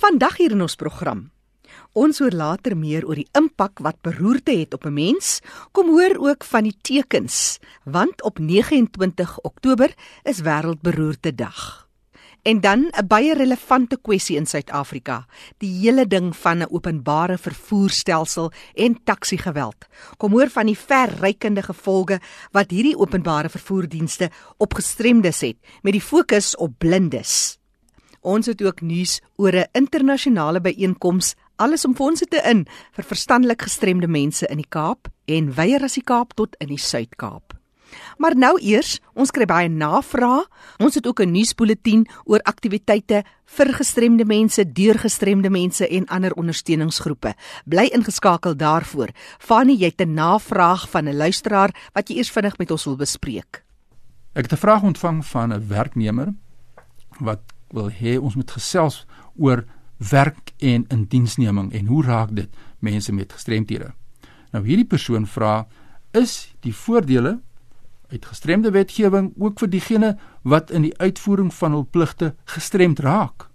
Vandag hier in ons program. Ons hoor later meer oor die impak wat beroerte het op 'n mens. Kom hoor ook van die tekens, want op 29 Oktober is wêreldberoerte dag. En dan 'n baie relevante kwessie in Suid-Afrika, die hele ding van 'n openbare vervoerstelsel en taxi-geweld. Kom hoor van die verrykende gevolge wat hierdie openbare vervoerdienste op gestremdes het, met die fokus op blindes. Ons het ook nuus oor 'n internasionale byeenkoms alles om fondse te in vir verstandelik gestremde mense in die Kaap en weier as die Kaap tot in die Suid-Kaap. Maar nou eers, ons kry baie navrae. Ons het ook 'n nuusbulletin oor aktiwiteite vir gestremde mense, deur gestremde mense en ander ondersteuningsgroepe. Bly ingeskakel daarvoor. Fanny, jy het 'n navraag van 'n luisteraar wat jy eers vinnig met ons wil bespreek. Ek het 'n vraag ontvang van 'n werknemer wat wil hê ons moet gesels oor werk en indiensneming en hoe raak dit mense met gestremthede. Nou hierdie persoon vra is die voordele uit gestremde wetgewing ook vir diegene wat in die uitvoering van hul pligte gestremd raak.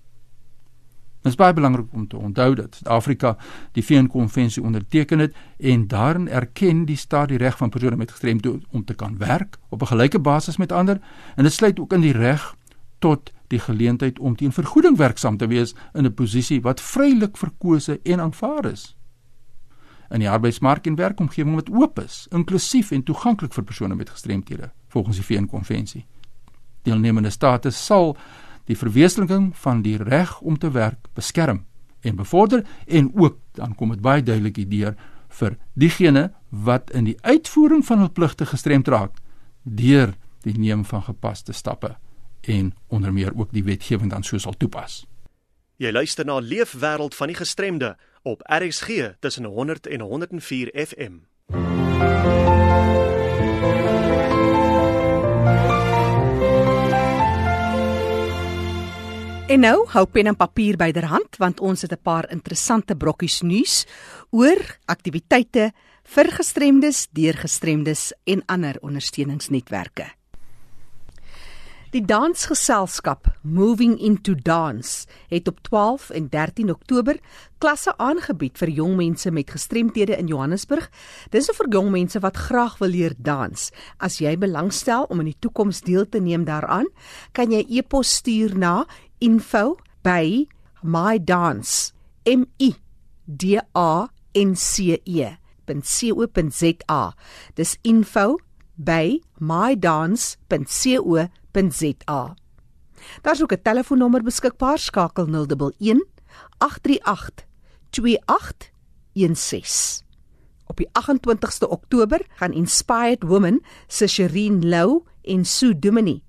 Dit is baie belangrik om te onthou dat Suid-Afrika die VN-konvensie onderteken het en daarin erken die staat die reg van persone met gestremdhede om te kan werk op 'n gelyke basis met ander en dit sluit ook in die reg tot die geleentheid om teen vergoeding werksaam te wees in 'n posisie wat vrylik verkose en aanvaar is. In die arbeidsmark en werkomgewing wat oop is, inklusief en toeganklik vir persone met gestremthede, volgens die VN-konvensie. Deelnemende state sal die verwesenliking van die reg om te werk beskerm en bevorder en ook dan kom dit baie duidelik hierdeur vir diegene wat in die uitvoering van hul pligte gestremd raak deur die neem van gepaste stappe en onder meer ook die wetgewing dan sou sal toepas. Jy luister na Leefwêreld van die Gestremde op RXG tussen 100 en 104 FM. En nou hou pen en papier byderhand want ons het 'n paar interessante brokkies nuus oor aktiwiteite vir gestremdes, deur gestremdes en ander ondersteuningsnetwerke. Die dansgeselskap Moving into Dance het op 12 en 13 Oktober klasse aangebied vir jong mense met gestremthede in Johannesburg. Dis vir jong mense wat graag wil leer dans. As jy belangstel om in die toekoms deel te neem daaraan, kan jy e-pos stuur na info@mydance m i d a n c e.co.za. Dis info@mydance.co.za www.rsg.co.za. Daar's ook 'n telefoonnommer beskikbaar, skakel 011 838 2816. Op die 28ste Oktober gaan Inspired Women se Sherine Lou en Sue Dumini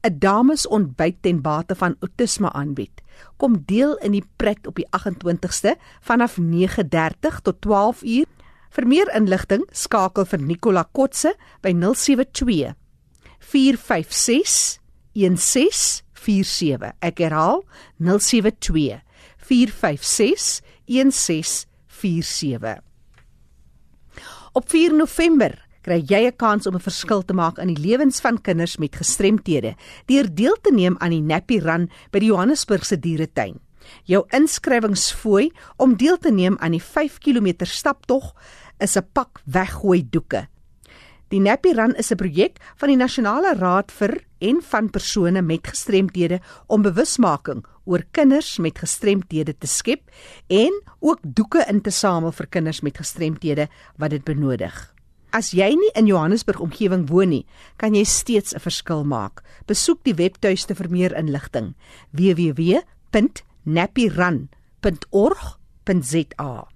'n damesontbyt ten bate van outisme aanbied. Kom deel in die pret op die 28ste vanaf 9:30 tot 12:00. Vir meer inligting skakel vir Nicola Kotse by 072 456 1647. Ek herhaal 072 456 1647. Op 4 November kry jy 'n kans om 'n verskil te maak in die lewens van kinders met gestremthede deur deel te neem aan die Nappy Run by die Johannesburgse dieretuin. Jou inskrywingsfooi om deel te neem aan die 5 km staptog is 'n pak weggooi doeke. Die Nappy Run is 'n projek van die Nasionale Raad vir en van persone met gestremthede om bewusmaking oor kinders met gestremthede te skep en ook doeke in te samel vir kinders met gestremthede wat dit benodig. As jy nie in Johannesburg omgewing woon nie, kan jy steeds 'n verskil maak. Besoek die webtuiste vir meer inligting: www.nappyrun.org.za.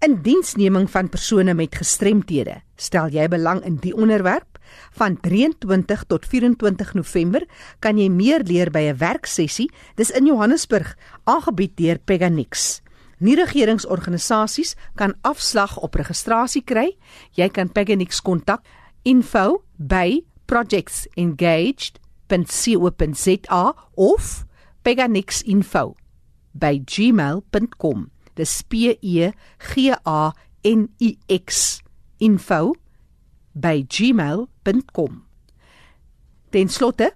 In diensneming van persone met gestremthede, stel jy belang in die onderwerp? Van 23 tot 24 November kan jy meer leer by 'n werksessie, dis in Johannesburg, aangebied deur Peganix. Nie-regeringsorganisasies kan afslag op registrasie kry. Jy kan Peganix kontak info@projectsengaged.co.za of peganixinfo@gmail.com dis P E G A N I X info by gmail.com. Ten slotte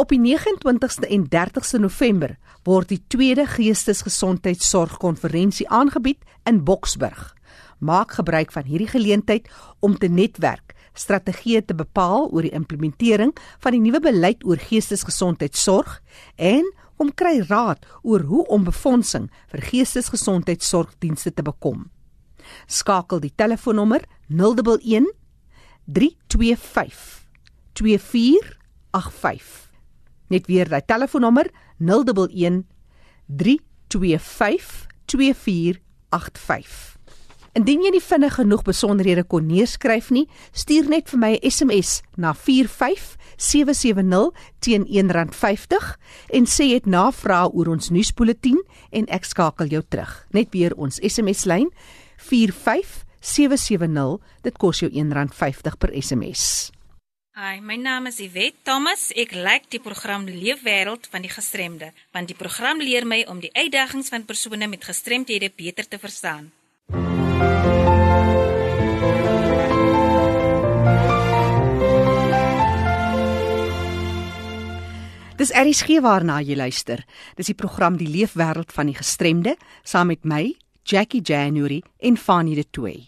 Op die 29ste en 30ste November word die tweede Geestesgesondheidsorgkonferensie aangebied in Boksburg. Maak gebruik van hierdie geleentheid om te netwerk, strategieë te bepaal oor die implementering van die nuwe beleid oor geestesgesondheidsorg en om kry raad oor hoe om befondsing vir geestesgesondheidsorgdienste te bekom. Skakel die telefoonnommer 011 325 2485. Net weer daai telefoonnommer 011 325 2485. Indien jy nie vinnig genoeg besonderhede kon neerskryf nie, stuur net vir my 'n SMS na 45770 teen R1.50 en sê jy het navrae oor ons nuusbulletin en ek skakel jou terug. Net weer ons SMS lyn 45770, dit kos jou R1.50 per SMS. Hi, my naam is Yvette Thomas. Ek like die program Leefwêreld van die gestremde, want die program leer my om die uitdagings van persone met gestremthede beter te verstaan. Dis Aries gee waarna jy luister. Dis die program Die Leefwêreld van die Gestremde saam met my, Jackie January en Fanie de Toey.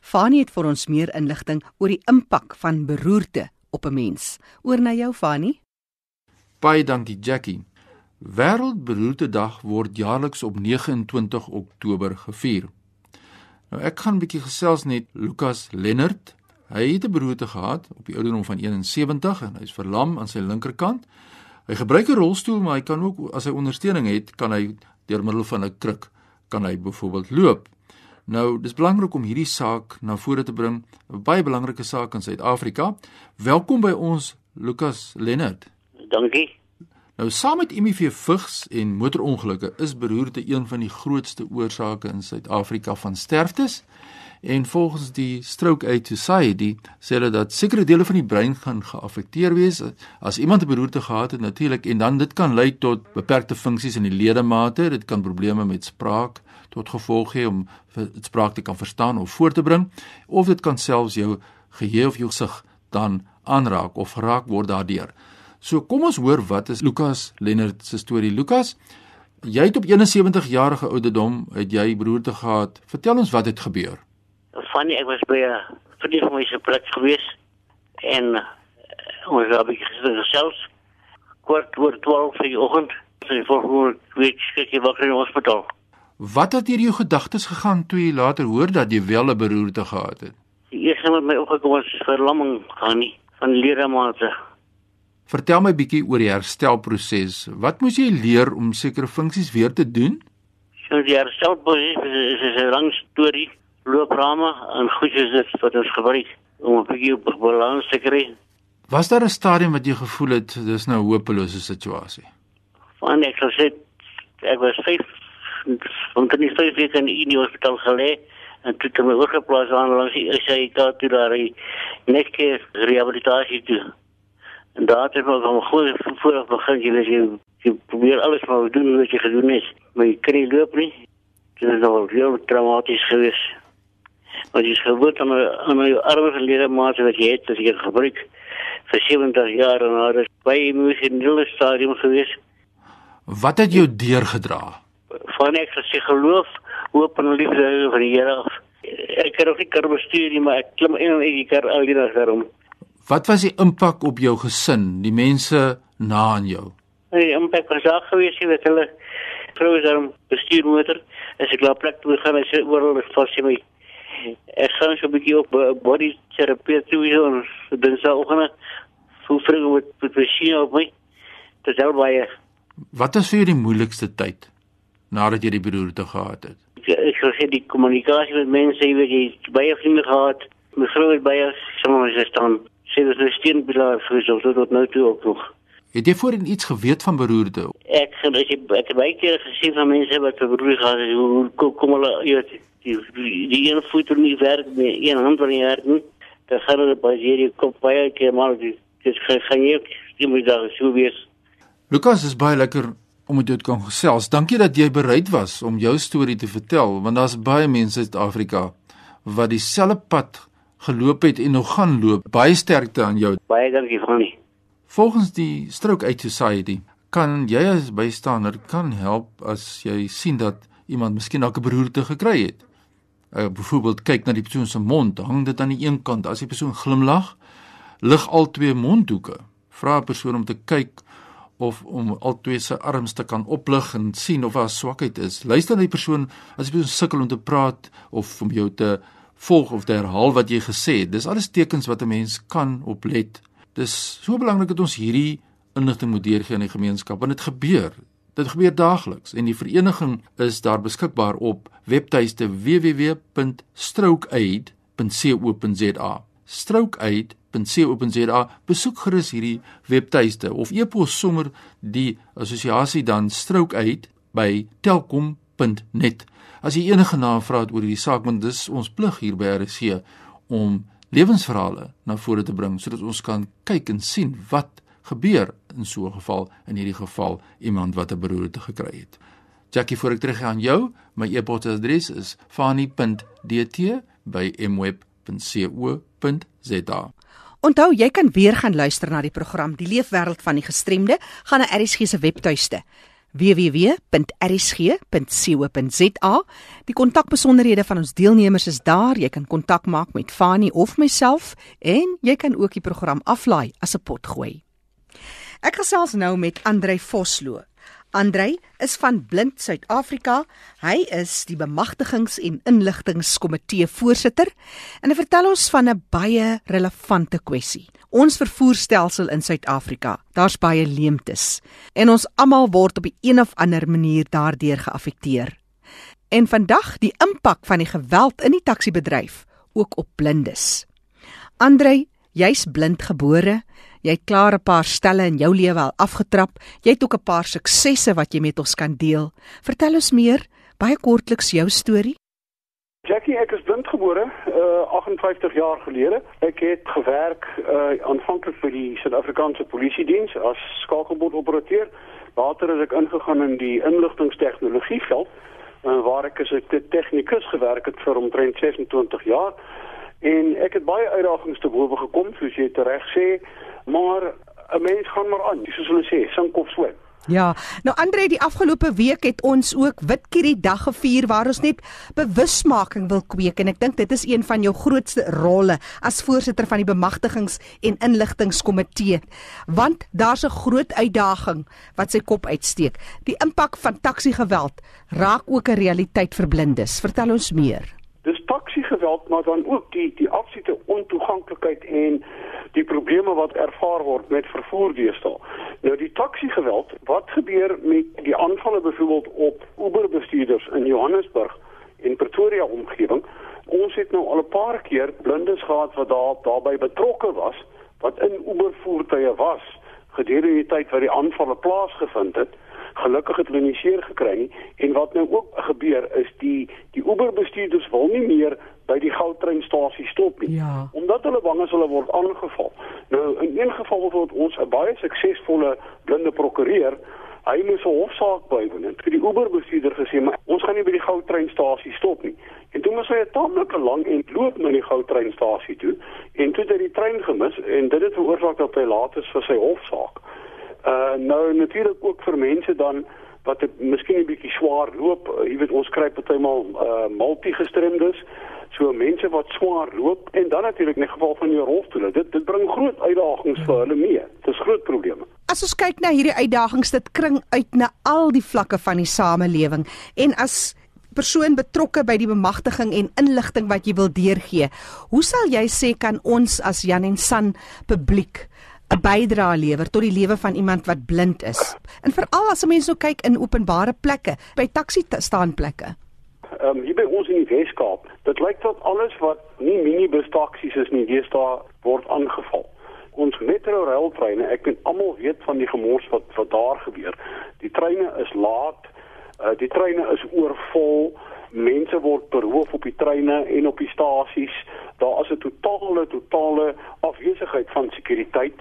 Fanie het vir ons meer inligting oor die impak van beroerte op 'n mens. Oor na jou Fanie. Baie dankie Jackie. Wêreldberoertedag word jaarliks op 29 Oktober gevier. Nou ek gaan 'n bietjie gesels net Lukas Lennard. Hy het 'n beroerte gehad op die ouderdom van 71 en hy's verlam aan sy linkerkant. Hy gebruik 'n rolstoel, maar hy kan ook as hy ondersteuning het, kan hy deur middel van 'n kruk kan hy byvoorbeeld loop. Nou, dis belangrik om hierdie saak na vore te bring, 'n baie belangrike saak in Suid-Afrika. Welkom by ons Lukas Lennard. Dankie. Nou saam met HIV vigs en motorongelukke is beroerte een van die grootste oorsake in Suid-Afrika van sterftes. En volgens die Stroke Aid Society sê hulle dat sekere dele van die brein gaan geaffekteer wees as iemand 'n beroerte gehad het natuurlik en dan dit kan lei tot beperkte funksies in die ledemate, dit kan probleme met spraak tot gevolg hê om spraak te kan verstaan of voor te bring of dit kan selfs jou geheue of jou sig dan aanraak of geraak word daardeur. So kom ons hoor wat is Lukas Lennard se storie. Lukas, jy het op 71 jarige ouderdom het jy beroerte gehad. Vertel ons wat het gebeur. Fanny, ek was by 'n vriend van my se plek gewees en uh, ons het baie gesels. Kort oor 12 in die oggend, sy volgende week skik ek wakker in die hospitaal. Wat het deur jou gedagtes gegaan toe jy later hoor dat jy wel 'n beroerte gehad het? Die eerste wat my opgekom was verlamming gaan nie van ledemate. Vertel my bietjie oor die herstelproses. Wat moes jy leer om sekere funksies weer te doen? So die herstelproses is, is 'n lang storie looprame en goed is dit wat ons gebruik om 'n bietjie op balans te kry. Was daar 'n stadium wat jy gevoel het dis nou 'n hopelose situasie? Want ek sê ek was 5 van die vyf weke in die hospitaal gelê en toe het my oorgeplaas aan langs die SAIK toe daar die nekke rehabilitasie toe. En daar het ek nog 'n goeie vooraf begin jy weet jy, jy probeer alles maar doen wat jy gedoen het. Maar jy kan nie loop nie. Dit is al heel traumaties geweest wat jy gewoond aan aan jou arme verlede maat wat jy het as jy gebruik vir 70 jaar en nou is baie emosionele stadium gewees. Wat het jou deurgedra? Van ek gesê geloof, hoop en liefde van die Here af. Ek kan ook nie kar bestuur nie, maar ek klim in en ek kar al die dag daarom. Wat was die impak op jou gesin, die mense na aan jou? Die impak was daar gewees, jy weet hulle vrou is daarom bestuur motor. As ek laat plek toe gaan, is oral vas sy my ek gaan so 'n bietjie op uh, body terapie toe en dan sou gaan so vroeg met met masjien op my. Dit help baie. Wat is vir jou die moeilikste tyd nadat jy die beroerte gehad het? Ek, ek sou sê die kommunikasie met mense, jy weet jy baie vriende gehad. My vrou het baie soms gestaan. Sy het 'n steunpilaar vir so tot nou toe ook nog. Het jy voorheen iets geweet van beroerte? Ek het ek het baie keer gesien van mense wat beroerte gehad het. Hoe kom hulle jy weet die die een voet er nie werk nie, een hand er nie werk nie. Dan gaan hulle by hierdie kop baie keer maar dit is gaan jy jy moet daar so wees. Lukas is baie lekker om met jou te kan gesels. Dankie dat jy bereid was om jou storie te vertel want daar's baie mense in Suid-Afrika wat dieselfde pad geloop het en nog gaan loop. Baie sterkte aan jou. Baie dankie van nie. Volgens die Stroke Aid Society kan jy as bystander kan help as jy sien dat iemand miskien dalk 'n beroerte gekry het. Uh, byvoorbeeld kyk na die persoon se mond, hang dit aan die een kant as die persoon glimlag, lig al twee mondhoeke. Vra 'n persoon om te kyk of om al twee se arms te kan oplig en sien of daar swakheid is. Luister na die persoon as die persoon sukkel om te praat of om jou te volg of te herhaal wat jy gesê het. Dis alles tekens wat 'n mens kan oplet. Dis so belangrik dat ons hierdie inligting moet deurgee aan die gemeenskap want dit gebeur. Dit gebeur daagliks en die vereniging is daar beskikbaar op webtuiste www.strokeaid.co.za. Strokeaid www.co.za besoek gerus hierdie webtuiste of e-pos sommer die assosiasie dan stroke uit by telkom.net. As jy enige navrae het oor hierdie saak, want dis ons plig hier by RC om lewensverhale na vore te bring sodat ons kan kyk en sien wat gebeur in so 'n geval in hierdie geval iemand wat 'n beroerte gekry het. Jackie, voor ek terug aan jou, my e-posadres is fani.dt@mweb.co.za. Onthou, jy kan weer gaan luister na die program Die Leefwêreld van die Gestremde, gaan na ERSG se webtuiste www.ersg.co.za. Die kontakbesonderhede van ons deelnemers is daar. Jy kan kontak maak met Fani of myself en jy kan ook die program aflaai as 'n pot gooi. Ek gesels nou met Andrei Vosloo. Andrei is van Blind Suid-Afrika. Hy is die bemagtigings- en inligtingskomitee voorsitter en hy vertel ons van 'n baie relevante kwessie. Ons vervoerstelsel in Suid-Afrika, daar's baie leemtes en ons almal word op 'n een of ander manier daardeur geaffekteer. En vandag die impak van die geweld in die taksiebedryf ook op blindes. Andrei, jy's blind gebore Jy het klaar 'n paar stelle in jou lewe al afgetrap. Jy het ook 'n paar suksesse wat jy met ons kan deel. Vertel ons meer, baie kortliks jou storie. Jackie, ek is blindgebore, uh 58 jaar gelede. Ek het gewerk uh aanvanklik vir die Suid-Afrikaanse Polisie Diens as skakelbordoperateur. Later het ek ingegaan in die inligtingstegnologie veld, uh, waar ek as 'n tegnikus gewerk het vir omtrent 26 jaar. En ek het baie uitdagings te bowe gekom, soos jy reg sê maar 'n mens gaan maar aan, soos hulle sê, sink of swem. Ja, nou Andre, die afgelope week het ons ook Witkierie dag gevier waar ons net bewusmaking wil kweek en ek dink dit is een van jou grootste rolle as voorsitter van die bemagtigings- en inligtingskomitee. Want daar's 'n groot uitdaging wat sy kop uitsteek. Die impak van taksiegeweld raak ook 'n realiteit vir blindes. Vertel ons meer. Dis taksiegeweld, maar dan ook die die absolute ontoeganklikheid en die probleme wat ervaar word met vervoer deesdae. Nou die taksiegeweld, wat gebeur met die aanvalle byvoorbeeld op Uber bestuurders in Johannesburg en Pretoria omgewing? Ons het nou al 'n paar keer blindes gehad wat daar daarbey betrokke was wat in Uber voertuie was gedurende die tyd wat die aanvalle plaasgevind het gelukkig het hulle nie seer gekry nie en wat nou ook gebeur is die die Uber bestuurders wil nie meer by die goudtreinstasie stop nie ja. omdat hulle bang is hulle word aangeval. Nou in een geval word ons 'n baie suksesvolle blinde prokureur Hy moes 'n hofsaak bywoon en vir die Uber bestuurder gesê maar ons gaan nie by die goudtreinstasie stop nie. En toe moes hy 'n tamelike lang en loop na die goudtreinstasie toe en toe het hy die trein gemis en dit het veroorsaak dat hy laat is vir sy hofsaak. Uh nou natuurlik ook vir mense dan wat dit miskien 'n bietjie swaar loop. Uh, jy weet ons kry partymal uh multigestremdes. So mense wat swaar loop en dan natuurlik in geval van jou rolstoel. Dit dit bring groot uitdagings vir hulle mee. Dit is groot probleme. As ons kyk na hierdie uitdagings, dit kring uit na al die vlakke van die samelewing en as persoon betrokke by die bemagtiging en inligting wat jy wil deurgee. Hoe sal jy sê kan ons as Jan en San publiek 'n bydrae lewer tot die lewe van iemand wat blind is. En veral as mense nou kyk in openbare plekke, by taxi staanplekke. Ehm um, hier by ons in die Weskaap, dit lyk tot alles wat nie minibus taksies is nie, dis daar word aangeval. Ons metro rail treine, ek weet almal weet van die gemors wat wat daar gebeur. Die treine is laat, uh, die treine is oorvol mense word beroof op die treine en op die stasies. Daar is 'n totale totale afwesigheid van sekuriteit.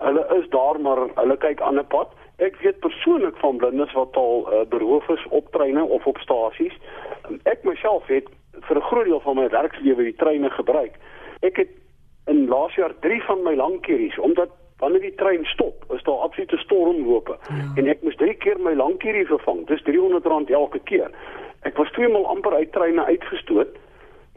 Hulle is daar maar hulle kyk aan 'n pad. Ek weet persoonlik van blindes wat al uh, beroof is op treine of op stasies. Ek myself het vir 'n groot deel van my werkslewe die treine gebruik. Ek het in laas jaar 3 van my langkeries omdat wanneer die trein stop, is daar absolute stormlope. Ja. En ek moes 3 keer my lankierie vervang. Dis R300 elke keer. Ek was tweemaal amper uit treine uitgestoot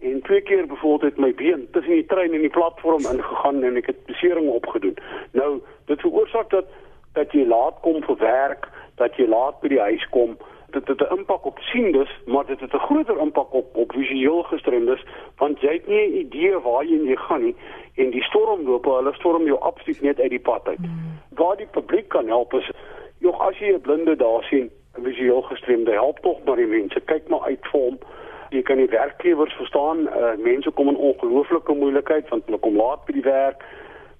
en twee keer byvoorbeeld het my been tussen die trein en die platform ingegaan en ek het besering opgedoen. Nou, dit veroorsaak dat dat jy laat kom vir werk, dat jy laat by die huis kom dit het 'n impak op siendes, maar dit het 'n groter impak op op visueel gestremdes want jy het nie 'n idee waar jy gaan nie en die stormlope, hulle storm jou absoluut net uit die pad uit. Mm. Waar die publiek kan help is jog as jy 'n blinde daar sien, 'n visueel gestremde, help tog maar die mense. Kyk maar uit vir hom. Jy kan die werkgewers verstaan, uh, mense kom in ongelooflike moeilikheid want hulle kom laat by die werk.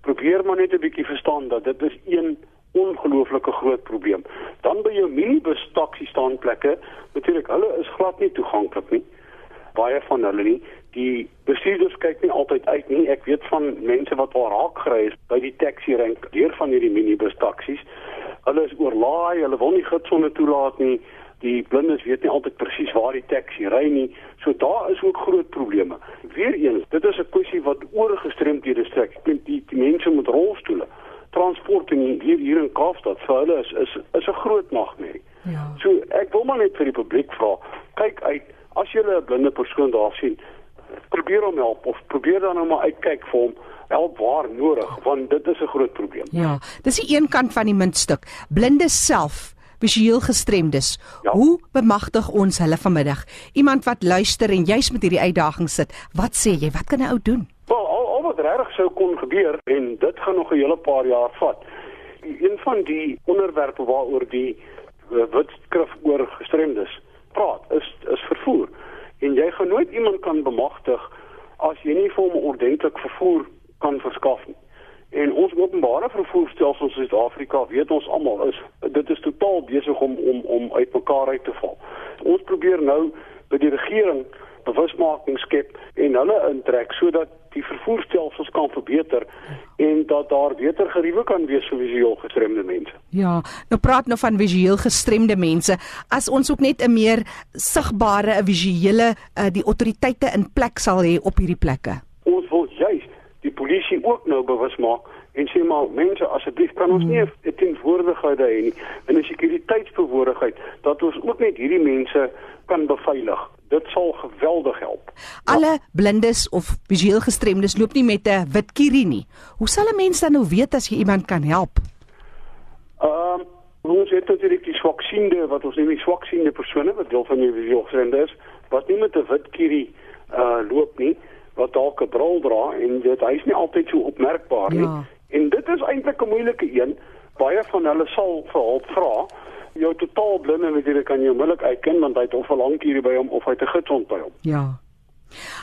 Probeer maar net 'n bietjie verstaan dat dit is een ongelooflike groot probleem. Dan by jou minibus taxi staanplekke, natuurlik hulle is glad nie toeganklik nie. Baie van hulle nie. Die bestuurders kyk nie altyd uit nie. Ek weet van mense wat al raak gery is by die taxi rank deur van hierdie minibus taksies. Hulle is oorlaai, hulle wil nie gidsonne toelaat nie. Die blindes weet nie altyd presies waar die taxi ry nie. So daar is ook groot probleme. Weereens, dit is 'n kwessie wat oorgestremdhede strek. Die, die, die mense met rolstoele transport in hier hier in Kaapstad vir hulle is is is 'n groot nagmerrie. Ja. So ek wil maar net vir die publiek vra, kyk uit as jy 'n blinde persoon daar sien, probeer hom help of probeer dan nou maar uitkyk vir hom help waar nodig want dit is 'n groot probleem. Ja, dis die een kant van die muntstuk. Blinde self visueel gestremdes. Ja. Hoe bemagtig ons hulle vanmiddag? Iemand wat luister en juis met hierdie uitdaging sit, wat sê jy? Wat kan 'n ou doen? Wel, al, al wat regtig sou kon gebeur en dit gaan nog 'n hele paar jaar vat. Een van die onderwerpe waaroor die uh, wetskrif oor gestremdes praat, is is vervoer. En jy gaan nooit iemand kan bemagtig as jy nie vir hom ordentlik vervoer kan verskaf nie. En ons openbare vervoerstelsel in Suid-Afrika, weet ons almal, is dit is totaal besig om om om uitmekaar uit te val. Ons probeer nou by die regering bewusmaking skep en hulle intrek sodat die vervoerstelsels kan verbeter en dat daar beter geriewe kan wees vir visueel gestremde mense. Ja, nou praat nou van visueel gestremde mense. As ons ook net 'n meer sigbare visuele uh, die autoriteite in plek sal hê op hierdie plekke. Ons wil juist die polisie ook nou bewus maak en sê maar mense asseblief kan ons nie hmm. 'n teenwoordigheid hê nie en 'n sekuriteitsbevoordigheid dat ons ook net hierdie mense kan beveilig. Dit sal geweldig help. Alle blindes of visueel gestremdes loop nie met 'n wit kierie nie. Hoe sal 'n mens dan nou weet as jy iemand kan help? Ehm um, ons het natuurlik die swaksiende wat ons nie swaksiende persone wat deel van die visueel gestremde is wat nie met 'n wit kierie uh loop nie wat dalk 'n bril dra en dit hy's nie altyd so opmerkbaar nie. Ja. En dit is eintlik 'n moeilike een. Baie van hulle sal vir hulp vra jou totaal blinde natuurlik kan jy onmiddellik uitken want hy het of 'n lank hier by hom of hy het 'n gidsond by hom. Ja.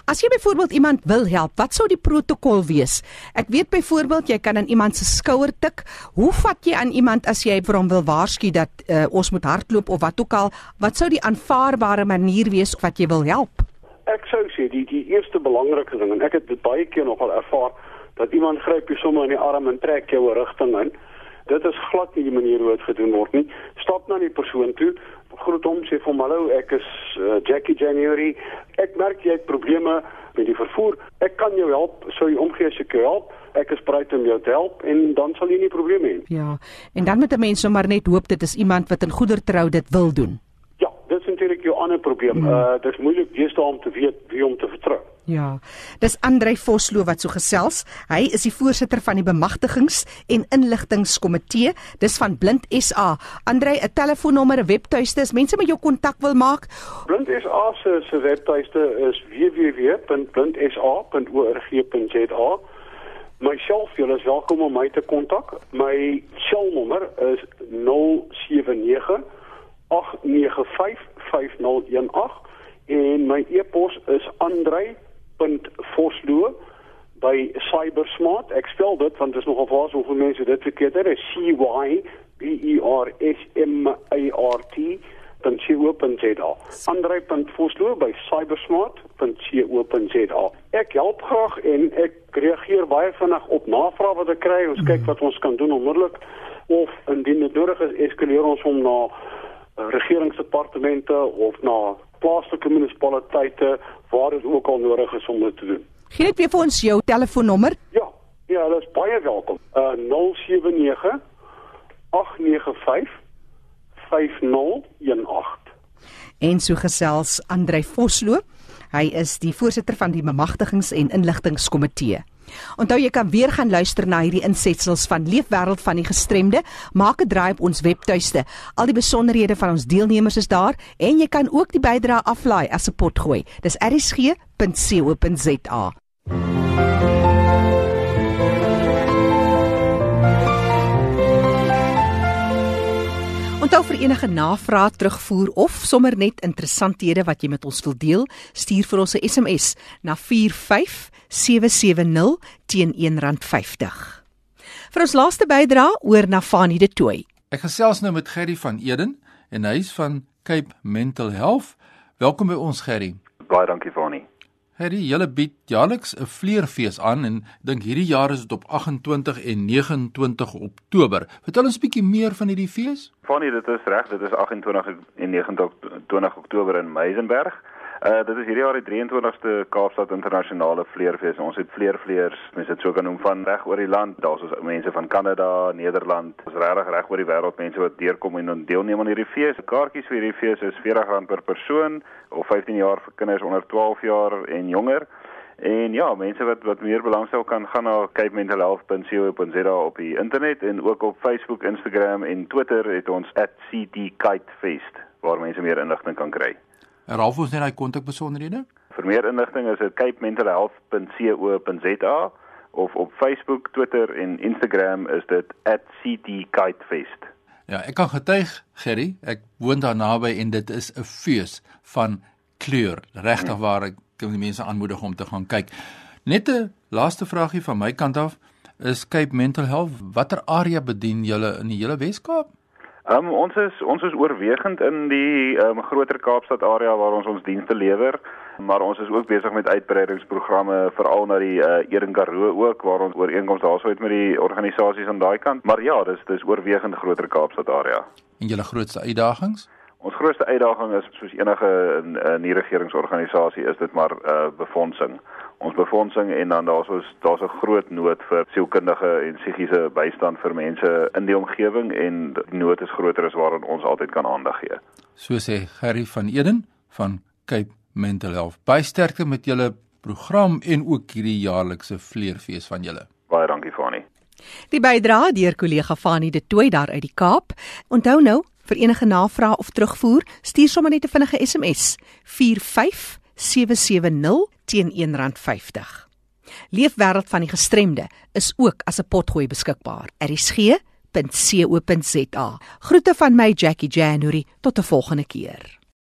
As jy byvoorbeeld iemand wil help, wat sou die protokol wees? Ek weet byvoorbeeld jy kan aan iemand se skouer tik. Hoe vat jy aan iemand as jy vir hom wil waarsku dat uh, ons moet hardloop of wat ook al? Wat sou die aanvaarbare manier wees wat jy wil help? Ek sou sê die die eerste belangrike ding en ek het dit baie keer nogal ervaar dat iemand gryp jou sommer in die arm en trek jou 'n rigting in dit is glad nie die manier hoe dit gedoen word nie. Stap na die persoon toe, groet hom, sê vir hom hallo, ek is uh, Jackie January. Ek merk jy het probleme met die vervoer. Ek kan jou help, sou jy omgee as ek jou help. Ek is bereid om jou te help en dan sal jy nie probleme hê nie. Ja. En dan moet 'n mens sommer net hoop dit is iemand wat in goeie trou dit wil doen. Ja, dit is natuurlik jou ander probleem. Mm. Uh dit is moeilik deesdae om te weet wie om te vertrou. Ja. Dis Andrei Vosloo wat so gesels. Hy is die voorsitter van die bemagtigings- en inligtingkomitee. Dis van Blind SA. Andrei, 'n telefoonnommer, 'n webtuiste, as mense met jou kontak wil maak. Blind SA se se webtuiste is www.blindsa.org.za. My self, julle is welkom om my te kontak. My selnommer is 079 895 5018 en my e-pos is andrei cyber.vosloo by cybersmart. Ek spel dit want dit is nogal vaas hoe mense dit verkeerd het. C Y B E R S M A R T dan sy daar. Andre.vosloo by cybersmart.co.za. Ek help graag en ek reageer baie vinnig op navrae wat ek kry. Ons kyk wat ons kan doen onmiddellik of indien dit nodig is, eskaleer ons hom na uh, regeringsdepartemente of na plaaslike munisipaliteite waar dit ook al nodig is om dit te doen. Gee net weer vir ons jou telefoonnommer. Ja, Ja, dit is baie welkom. Uh 079 895 5018. En so gesels Andrei Vosloo. Hy is die voorsitter van die bemagtigings- en inligtingkomitee. Onthou jy kan weer gaan luister na hierdie insetsels van Leefwêreld van die gestremde. Maak 'n draai op ons webtuiste. Al die besonderhede van ons deelnemers is daar en jy kan ook die bydrae aflaai as 'n potgooi. Dis rsg.co.za. Onthou vir enige navrae terugvoer of sommer net interessanthede wat jy met ons wil deel, stuur vir ons 'n SMS na 45770 teen R1.50. Vir ons laaste bydrae oor na Fanie de Tooi. Ek gesels nou met Gerry van Eden en hy's van Cape Mental Health. Welkom by ons Gerry. Baie dankie Fanie. Hierdie hele bied jaarliks 'n vleerfees aan en dink hierdie jaar is dit op 28 en 29 Oktober. Vertel ons 'n bietjie meer van hierdie fees. Fanie, dit is reg, dit is 28 en 29 Oktober in Meisenberg. Uh dit is hierdie jaar die 23ste Kaapstad Internasionale Vleerfees. Ons het vleervleers, mense dit sou kan noem van reg oor die land. Daar's ons mense van Kanada, Nederland, ons regtig reg oor die wêreld mense wat deurkom en deelneem aan hierdie fees. Kaartjies vir hierdie fees is R40 per persoon of 15 jaar vir kinders onder 12 jaar en jonger. En ja, mense wat wat meer belangstel kan gaan na capementalhealth.co.za op die internet en ook op Facebook, Instagram en Twitter het ons @ctkitefest waar mense meer inligting kan kry. Herhaal ons net daai kontakbesonderhede? Vir meer inligting is dit capementalhealth.co.za of op Facebook, Twitter en Instagram is dit @ctkitefest. Ja, ek kan getuig, Gerry, ek woon daar naby en dit is 'n fees van kleur. Regtig Hmm. waar ek kan die mense aanmoedig om te gaan kyk. Net 'n laaste vragie van my kant af is Cape Mental Health, watter area bedien julle in die hele Wes-Kaap? Um, ons is ons is oorwegend in die um, groter Kaapstad area waar ons ons dienste lewer, maar ons is ook besig met uitbreidingsprogramme veral na die uh, Eden Karoo ook waar ons ooreenkomste daarso het met die organisasies aan daai kant. Maar ja, dis dis oorwegend groter Kaapstad area. En julle grootste uitdagings? Ons grootste uitdaging is soos enige uh, nie regeringsorganisasie is dit maar uh, befondsing. Ons befondsing en dan daar's ons daar's 'n groot nood vir sielkundige en psigiese bystand vir mense in die omgewing en die nood is groter as waaraan ons altyd kan aandag gee. So sê Gerry van Eden van Cape Mental Health. Baie sterkte met julle program en ook hierdie jaarlikse vleerfees van julle. Baie dankie Fanie. Die bydrae deur kollega Fanie de Tooi daar uit die Kaap. Onthou nou, vir enige navrae of terugvoer, stuur sommer net 'n vinnige SMS 45770 teen R1.50. Leefwêreld van die gestremde is ook as 'n potgooi beskikbaar. RSG.co.za. Groete van my Jackie January tot 'n volgende keer.